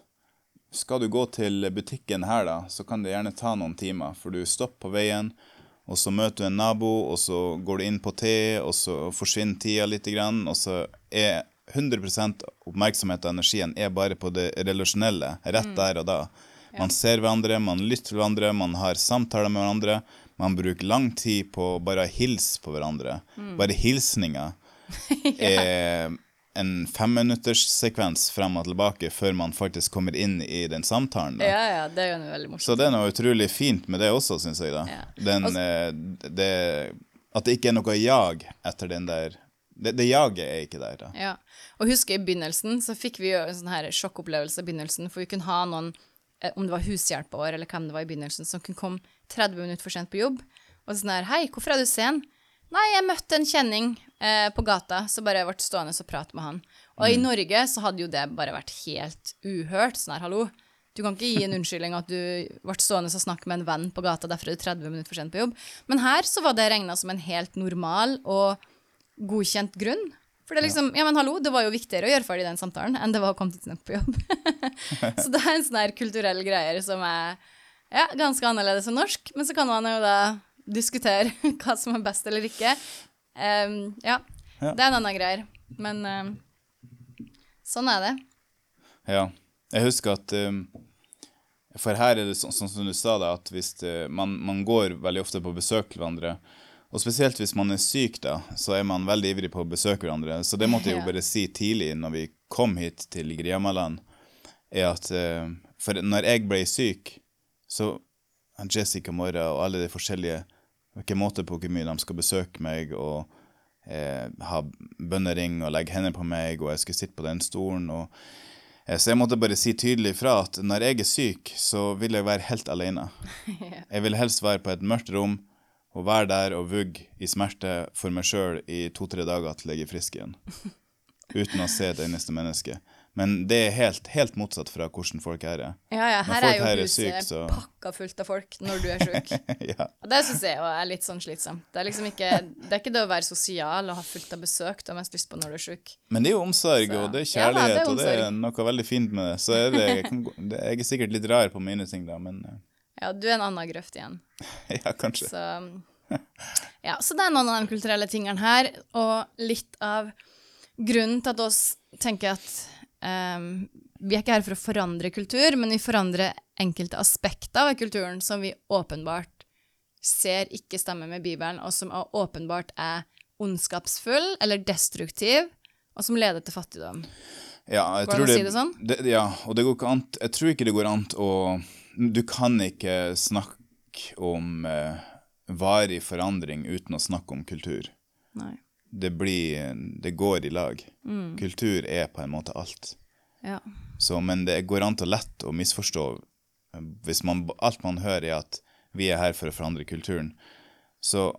skal du gå til butikken her, da, så kan det gjerne ta noen timer, for du stopper på veien, og så møter du en nabo, og så går du inn på te, og så forsvinner tida litt, grann, og så er 100% oppmerksomhet og energien er bare på det relasjonelle, rett der og da. Man ser hverandre, man lytter til hverandre, man har samtaler med hverandre. Man bruker lang tid på bare å hilse på hverandre. Bare hilsninger er en femminutterssekvens frem og tilbake før man faktisk kommer inn i den samtalen. Da. ja, ja, det er jo veldig morsomt. Så det er noe utrolig fint med det også, syns jeg. da. Ja. Den, Og- eh, det, at det ikke er noe jag etter den der Det, det jaget er ikke der, da. Ja. Og husker i begynnelsen så fikk vi jo en sånn her sjokkopplevelse i begynnelsen, for vi kunne ha noen, eh, om det var hushjelpa vår eller hvem det var i begynnelsen, som kunne komme 30 minutter for sent på jobb. Og sånn her, hei, hvorfor er du sen? Nei, jeg møtte en kjenning eh, på gata, så bare jeg ble stående og prate med han. Og i Norge så hadde jo det bare vært helt uhørt, sånn her, hallo. Du kan ikke gi en unnskyldning at du ble stående og snakke med en venn på gata, derfor er du 30 minutter for sent på jobb. Men her så var det regna som en helt normal og godkjent grunn. For det er liksom, ja men hallo, det var jo viktigere å gjøre ferdig den samtalen enn det var å komme tidsnok på jobb. så det er en sånn her kulturell greier som er ja, ganske annerledes enn norsk, men så kan man jo da diskutere hva som er best eller ikke. Um, ja, Ja. det er en annen greier. Men um, sånn er det. Ja. Jeg husker at um, For her er det sånn, sånn som du sa, da, at hvis det, man, man går veldig ofte på besøk til hverandre, og spesielt hvis man er syk, da, så er man veldig ivrig på å besøke hverandre. Så det måtte jeg jo bare si tidlig når vi kom hit til Griamaland, er at eh, For når jeg ble syk, så Jessica Morra og alle de forskjellige Hvilken måte på hvor mye de skal besøke meg og eh, ha bønnering og legge hender på meg, og jeg skulle sitte på den stolen. og Eh, Så jeg måtte bare si tydelig fra at når jeg er syk, så vil jeg være helt alene. Jeg vil helst være på et mørkt rom og være der og vugge i smerte for meg sjøl i to-tre dager til jeg er frisk igjen. Uten å se et eneste menneske. Men det er helt, helt motsatt fra hvordan folk her er. Ja, ja, her er jo her er huset syk, så- pakka fullt av folk når du er sjuk. ja. Og det syns jeg er litt sånn slitsomt. Det er liksom ikke det, er ikke det å være sosial og ha fullt av besøk du har mest lyst på når du er sjuk. Men det er jo omsorg, Så- og det er Ja det er kjærlighet, og det er noe veldig fint med det. Så er det, jeg, kan, jeg er sikkert litt rar på mine ting, da, men eh, Ja, du er en annen grøft igjen. ja, kanskje. Så, ja, så det er noen av de kulturelle tingene her, og litt av grunnen til at oss tenker at um, vi er ikke her for å forandre kultur, men vi forandrer enkelte aspekter ved kulturen som vi åpenbart ser ikke stemmer med Bibelen, og som er- åpenbart er ondskapsfull eller destruktiv, og som leder til fattigdom. Ja, jeg Går det an å si det sånn? Det, ja, og det går ikke an Jeg tror ikke det går an å Du kan ikke snakke om uh, varig forandring uten å snakke om kultur. Nei. Det blir Det går i lag. Mm. Kultur er på en måte alt. Ja. Så, men det går an til lett å misforstå hvis man, alt man hører er at vi er her for å forandre kulturen. Så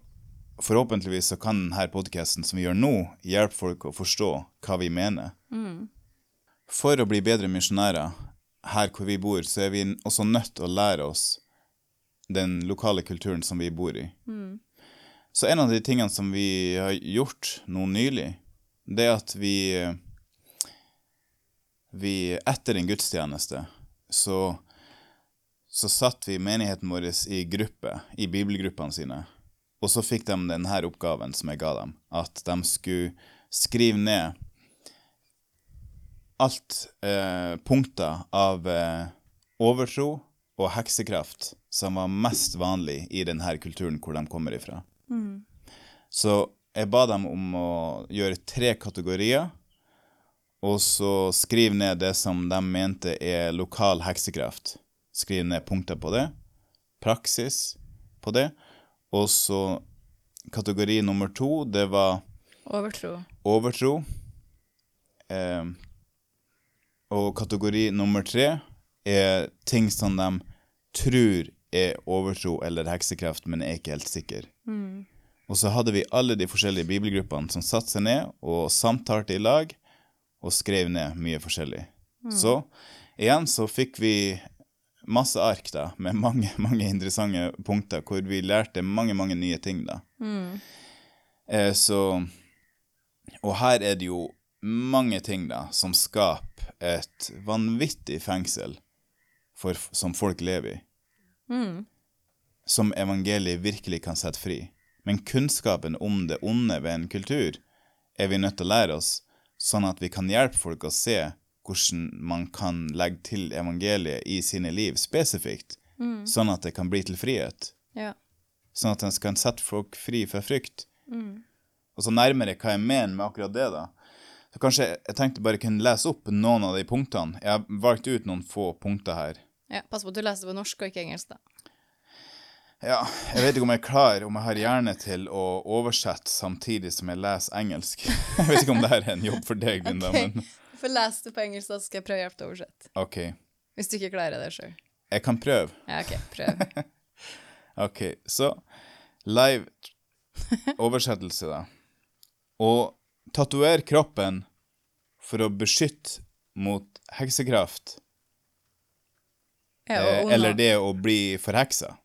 forhåpentligvis så kan denne podcasten som vi gjør nå, hjelpe folk å forstå hva vi mener. For å bli bedre misjonærer her hvor vi bor, så er vi også nødt til å lære oss den lokale kulturen som vi bor i. Så en av de tingene som vi har gjort nå nylig, det er at vi vi etter en gudstjeneste så, så satt vi menigheten vår i gruppe, i bibelgruppene sine. Og så fikk de denne oppgaven som jeg ga dem, at de skulle skrive ned alt eh, punkter av eh, overtro og heksekraft som var mest vanlig i denne kulturen hvor de kommer ifra. Så jeg ba dem om å gjøre tre kategorier, og så skrive ned det som de mente er lokal heksekraft. Skrive ned punkter på det, praksis på det, og så kategori nummer to, det var Overtro. overtro. Eh, og kategori nummer tre er ting som de tror er overtro eller heksekraft, men er ikke helt sikre. Og så hadde vi alle de forskjellige bibelgruppene som satte seg ned og samtalte i lag og skrev ned mye forskjellig. Så igjen så fikk vi masse ark da, med mange, mange interessante punkter, hvor vi lærte mange, mange nye ting da. Eh, så Og her er det jo mange ting da, som skaper et vanvittig fengsel for, som folk lever i. Som evangeliet virkelig kan sette fri. Men kunnskapen om det onde ved en kultur er vi nødt til å lære oss, sånn at vi kan hjelpe folk å se hvordan man kan legge til evangeliet i sine liv spesifikt, sånn at det kan bli til frihet. Ja. Sånn at en kan sette folk fri fra frykt. Og så nærmere hva jeg mener med akkurat det, da. Så kanskje jeg tenkte bare kunne lese opp noen av de punktene. Jeg har valgt ut noen få punkter her. ja. Pass på at du leser på norsk og ikke engelsk, da. Ja, jeg vet ikke om jeg er klar, om jeg har hjerne til å oversette samtidig som jeg leser engelsk. Jeg vet ikke om det her er en jobb for deg, Linda, okay. men For lese det på engelsk, da skal jeg prøve å hjelpe deg å oversette. OK. Hvis du ikke klarer det sjøl. Jeg kan prøve. Ja, OK, prøv. OK, så live oversettelse, da. Å tatovere kroppen for å beskytte mot heksekraft, Ja, eh, eller det å bli forheksa.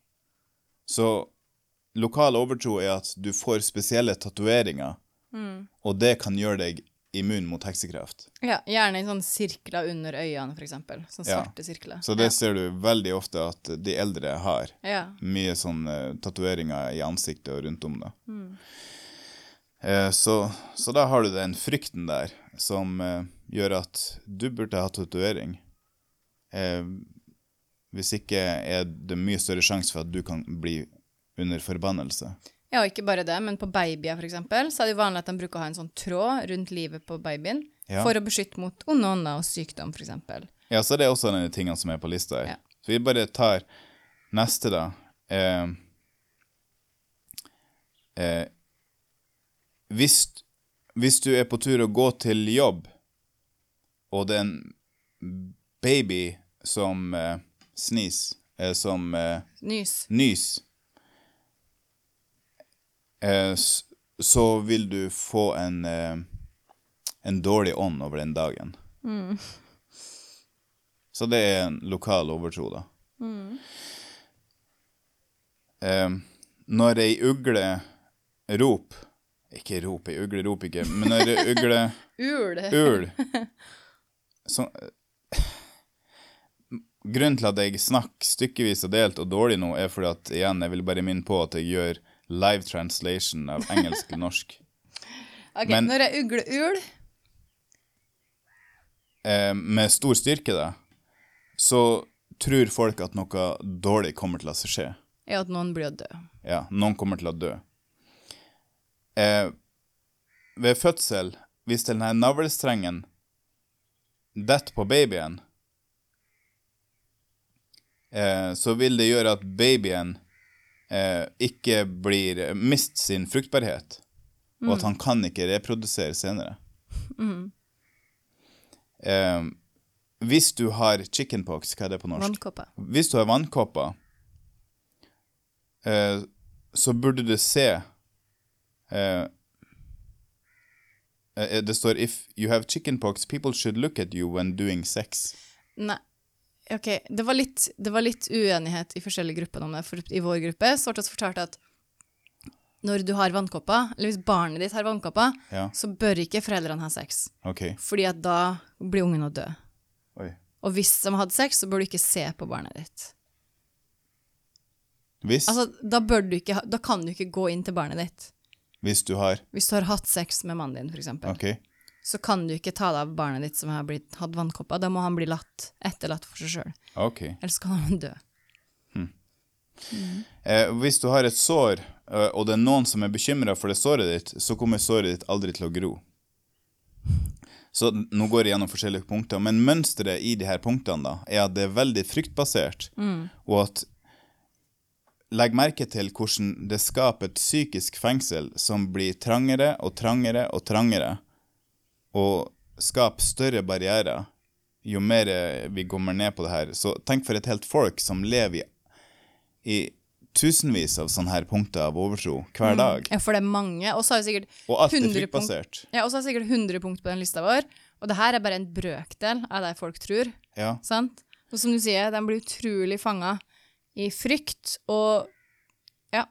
Så lokal overtro er at du får spesielle tatoveringer, Mm. og det kan gjøre deg immun mot heksekraft. Ja, gjerne i sånne sirkler under øynene, eksempel. Sånne Ja. svarte sirkler. Så det ser du veldig ofte at de eldre har. Ja. Mye sånne tatoveringer i ansiktet og rundt om. da. Mm. Eh, så, så da har du den frykten der som eh, gjør at du burde ha tatovering. Eh, hvis ikke er det mye større sjanse for at du kan bli under forbannelse. ja, og ikke bare det, men på babyer, for eksempel, så er det vanlig at de bruker å ha en sånn tråd rundt livet på babyen Ja. for å beskytte mot onde ånder og sykdom, for eksempel. Ja, så det er også de tingene som er på lista her. Ja. Så vi bare tar neste, da. Eh, eh, hvis, hvis du er på tur å gå til jobb, og det er en baby som eh, snis, eh, som eh, Nys. nys, eh, så vil du få en, eh, en dårlig ånd over den dagen. Så det er en lokal overtro, da. Eh, når ei ugle rop Ikke rop, ei ugle roper ikke, men når ugle Ul. Ul. Så, grunnen til at jeg snakker stykkevis og delt og dårlig nå, er fordi at igjen, jeg vil bare minne på at jeg gjør live translation av engelsk til norsk. Ok, Men- når jeg ugler ul, Eh, med stor styrke, da, så tror folk at noe dårlig kommer til å skje. Ja, at noen blir å dø. Ja, noen kommer til å dø. Eh, ved fødsel, hvis denne navlestrengen detter på babyen, eh, så vil det gjøre at babyen eh, ikke blir mist sin fruktbarhet, og at han kan ikke reprodusere senere. Eh, hvis du har chickenpox, hva er det på norsk? Vannkopper. Hvis du har vannkopper, eh, så burde du se eh, Det står If you have chickenpox, people should look at you when doing sex. Nei. Ok, det var, litt, det var litt uenighet i forskjellige grupper om det. For I vår gruppe så fortalte at når du har vannkopper, eller hvis barnet ditt har vannkopper, Ja, så bør ikke foreldrene ha sex. OK. Fordi at da blir ungen å dø. Oi. Og hvis de hadde sex, så bør du ikke se på barnet ditt. Hvis, Altså, da, bør du ikke, ha- da kan du ikke gå inn til barnet ditt. Hvis du har Hvis du har hatt sex med mannen din, for eksempel, OK. så kan du ikke ta deg av barnet ditt som har blitt, hatt vannkopper. Da må han bli latt, etterlatt for seg sjøl. ok. Ellers kan han dø. Eh, hvis du har et sår, eh, og det er noen som er bekymra for det såret ditt, så kommer såret ditt aldri til å gro. Så nå går jeg gjennom forskjellige punkter, men mønsteret i de her punktene da, er at det er veldig fryktbasert, og at legg merke til hvordan det skaper et psykisk fengsel som blir trangere og trangere og trangere, og skaper større barrierer jo mer vi kommer ned på det her. Så tenk for et helt folk som lever i, i tusenvis av sånne her punkter av overtro hver dag. Ja, for det er mange. Og så har vi sikkert Og alt er 100 punkt- Ja, og så har vi sikkert 100 punkt på den lista vår, og det her er bare en brøkdel av det folk tror. Ja. Sant? Og som du sier, de blir utrolig fanga i frykt og ja,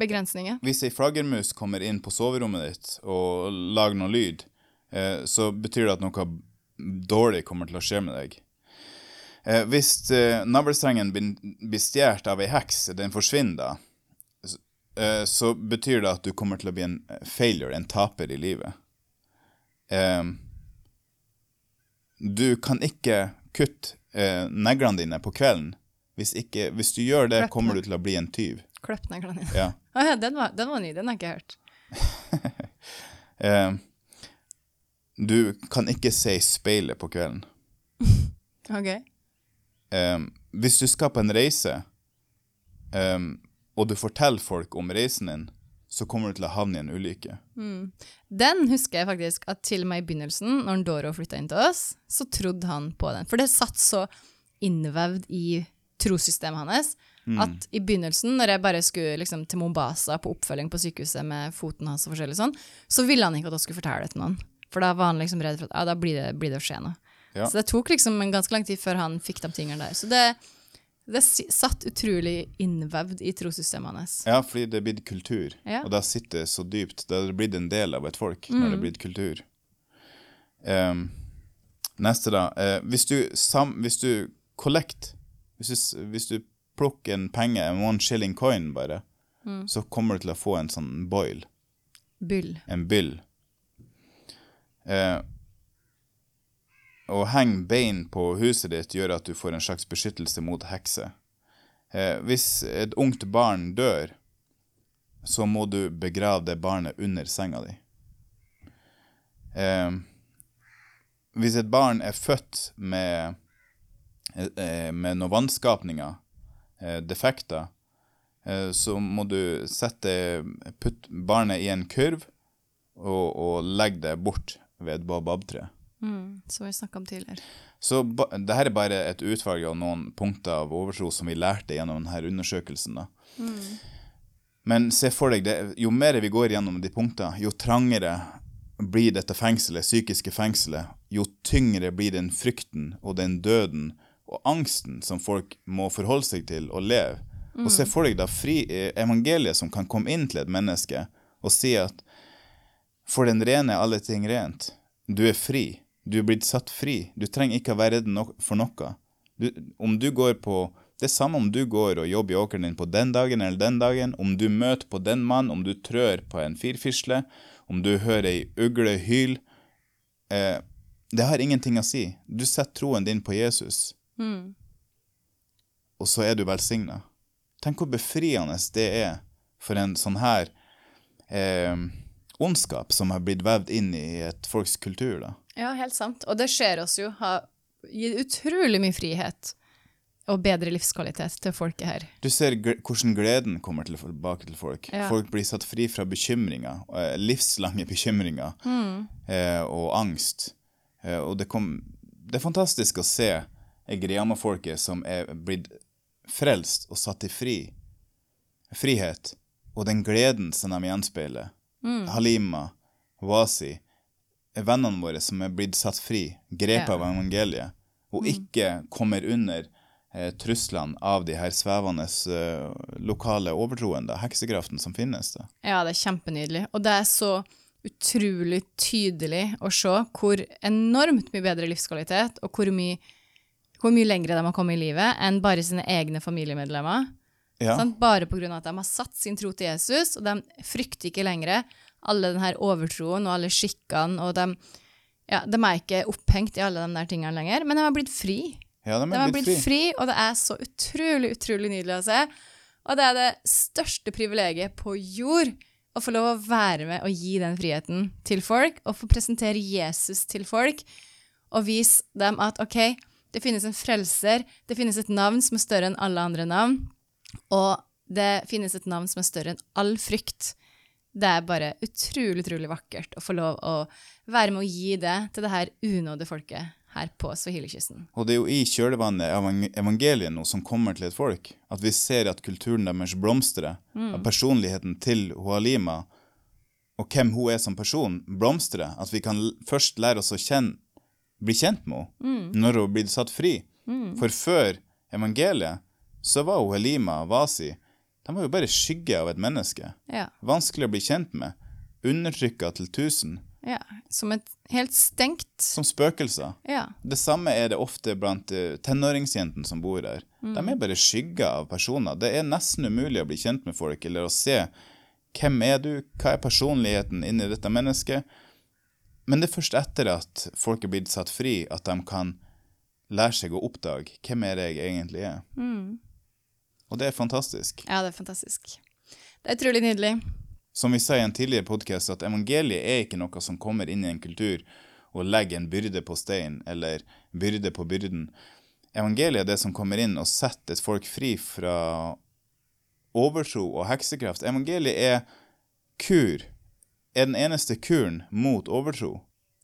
begrensninger. Hvis ei flaggermus kommer inn på soverommet ditt og lager noe lyd, eh, så betyr det at noe dårlig kommer til å skje med deg. Eh, hvis eh, navlestrengen blir stjålet av ei heks, den forsvinner da, eh, så betyr det at du kommer til å bli en failure, en taper i livet. Eh, du kan ikke kutte neglene dine på kvelden. Hvis, ikke, hvis du gjør det, Kløpne. kommer du til å bli en tyv. Klipp neglene dine. Ja. Ah, ja, den var, den var ny, den har jeg ikke hørt. Eh, du kan ikke se i speilet på kvelden. Ok. Eh, hvis du skal på en reise, eh, og du forteller folk om reisen din, så kommer du til å havne i en ulykke. Den husker jeg faktisk at til og med i begynnelsen, når Doro flytta inn til oss, så trodde han på den. For det satt så innvevd i trossystemet hans at i begynnelsen, når jeg bare skulle liksom, til Mombasa på oppfølging på sykehuset med foten hans og forskjellig sånn, så ville han ikke at jeg skulle fortelle det til noen. For da var han liksom redd for at ja, da blir det, blir det å skje noe. Ja. Så det tok liksom en ganske lang tid før han fikk de tingene der. Så det, det satt utrolig innvevd i trossystemet hans. Ja, fordi det er blitt kultur, Ja. og det sitter så dypt. Det er blitt en del av et folk når det er blitt kultur. Um, neste, da. Uh, hvis du, sam, hvis du collect, hvis du, hvis du plukker en penge, en one shilling coin bare, så kommer du til å få en sånn boil. Byll. en byll. Eh, å henge bein på huset ditt gjør at du får en slags beskyttelse mot hekser. Eh, hvis et ungt barn dør, så må du begrave det barnet under senga di. Eh, hvis et barn er født med, med noen vannskapninger, eh, defekter, eh, så må du sette putt barnet i en kurv og, og legge det bort ved et bababtre. Mm, som vi snakka om tidligere. Så ba, det her er bare et utvalg av noen punkter av overtro som vi lærte gjennom denne undersøkelsen. da. Men se for deg, det, jo mer vi går gjennom de punktene, jo trangere blir dette fengselet, psykiske fengselet, jo tyngre blir den frykten og den døden og angsten som folk må forholde seg til og leve. Og se for deg da fri, eh, evangeliet som kan komme inn til et menneske og si at for den rene er alle ting rent. Du er fri. Du er blitt satt fri. Du trenger ikke å være redd no for noe. Du, om du går på Det er samme om du går og jobber i åkeren din på den dagen eller den dagen, om du møter på den mann, om du trør på en firfisle, om du hører ei ugle hyl. Eh, det har ingenting å si. Du setter troen din på Jesus, og så er du velsigna. Tenk hvor befriende det er for en sånn her eh, ondskap som har blitt vevd inn i et folks kultur. da. Ja, helt sant. Og det ser oss jo Har gitt utrolig mye frihet og bedre livskvalitet til folket her. Du ser gl hvordan gleden kommer tilbake til folk. Ja. Folk blir satt fri fra bekymringer, eh, livslange bekymringer eh, og angst. Eh, og det, kom, det er fantastisk å se Egriama-folket som er blitt frelst og satt i fri. Frihet. Og den gleden som de gjenspeiler. Halima, Wasi, er vennene våre som er blitt satt fri, grepet Ja. av evangeliet, og ikke kommer under eh, truslene av de her svevende eh, lokale overtroende, heksekraften som finnes. da. Ja, det er kjempenydelig. Og det er så utrolig tydelig å se hvor enormt mye bedre livskvalitet, og hvor mye, hvor mye lengre de har kommet i livet enn bare sine egne familiemedlemmer. Ja. Sant? Bare av at de har satt sin tro til Jesus, og de frykter ikke lenger alle denne overtroen og alle skikkene, og de, ja, de er ikke opphengt i alle de der tingene lenger, men de har blitt fri. ja, de De har blitt blitt fri. fri, og det er så utrolig, utrolig nydelig å se. Og det er det største privilegiet på jord å få lov å være med og gi den friheten til folk, og få presentere Jesus til folk, og vise dem at OK, det finnes en frelser, det finnes et navn som er større enn alle andre navn, og det finnes et navn som er større enn all frykt. Det er bare utrolig, utrolig vakkert å få lov å være med å gi det til det her unådde folket her på Swahili-kysten. Og det er jo i kjølvannet av evangeliet nå som kommer til et folk, at vi ser at kulturen deres blomstrer. At personligheten til Hualima og hvem hun er som person, blomstrer. At vi kan først lære oss å kjenne, bli kjent med henne når hun blir satt fri. For før evangeliet så var hun Halima Wasi De var jo bare skygge av et menneske. Ja. Vanskelig å bli kjent med. Undertrykka til tusen. ja. Som et helt stengt Som spøkelser. Ja. Det samme er det ofte blant uh, tenåringsjentene som bor her. De er bare skygger av personer. Det er nesten umulig å bli kjent med folk eller å se hvem er du, hva er personligheten inni dette mennesket. Men det er først etter at folk er blitt satt fri, at de kan lære seg å oppdage hvem er det jeg egentlig er. Og det er fantastisk. ja, det er fantastisk. Det er utrolig nydelig. Som vi sa i en tidligere podkast, at evangeliet er ikke noe som kommer inn i en kultur og legger en byrde på stein, eller byrde på byrden. Evangeliet er det som kommer inn og setter et folk fri fra overtro og heksekraft. Evangeliet er kur. Er den eneste kuren mot overtro.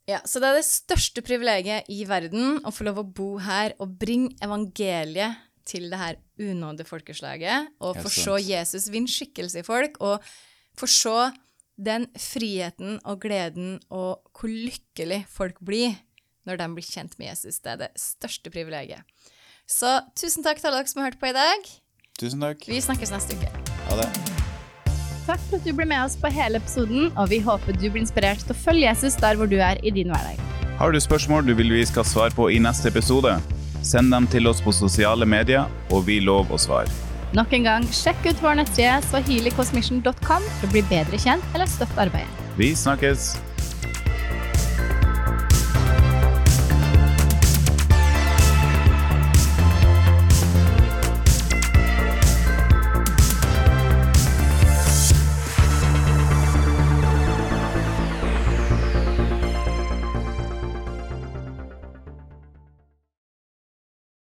Ja, Så det er det største privilegiet i verden å få lov å bo her og bringe evangeliet til det her unådde folkeslaget, og få se. Jesus vinne skikkelse i folk, og få se den friheten og gleden og hvor lykkelig folk blir når de blir kjent med Jesus. Det er det største privilegiet. Så tusen takk til alle dere som har hørt på i dag. Tusen takk. Vi snakkes neste uke. Ha det. Takk for at du ble med oss på hele episoden, og vi håper du blir inspirert til å følge Jesus der hvor du er i din hverdag. Har du spørsmål du vil vi skal svare på i neste episode? Send dem til oss på sosiale medier, og vi lover å svare. Nok en gang, sjekk ut vår nettside swahilicosmission.com for å bli bedre kjent eller støtte arbeidet. Vi snakkes!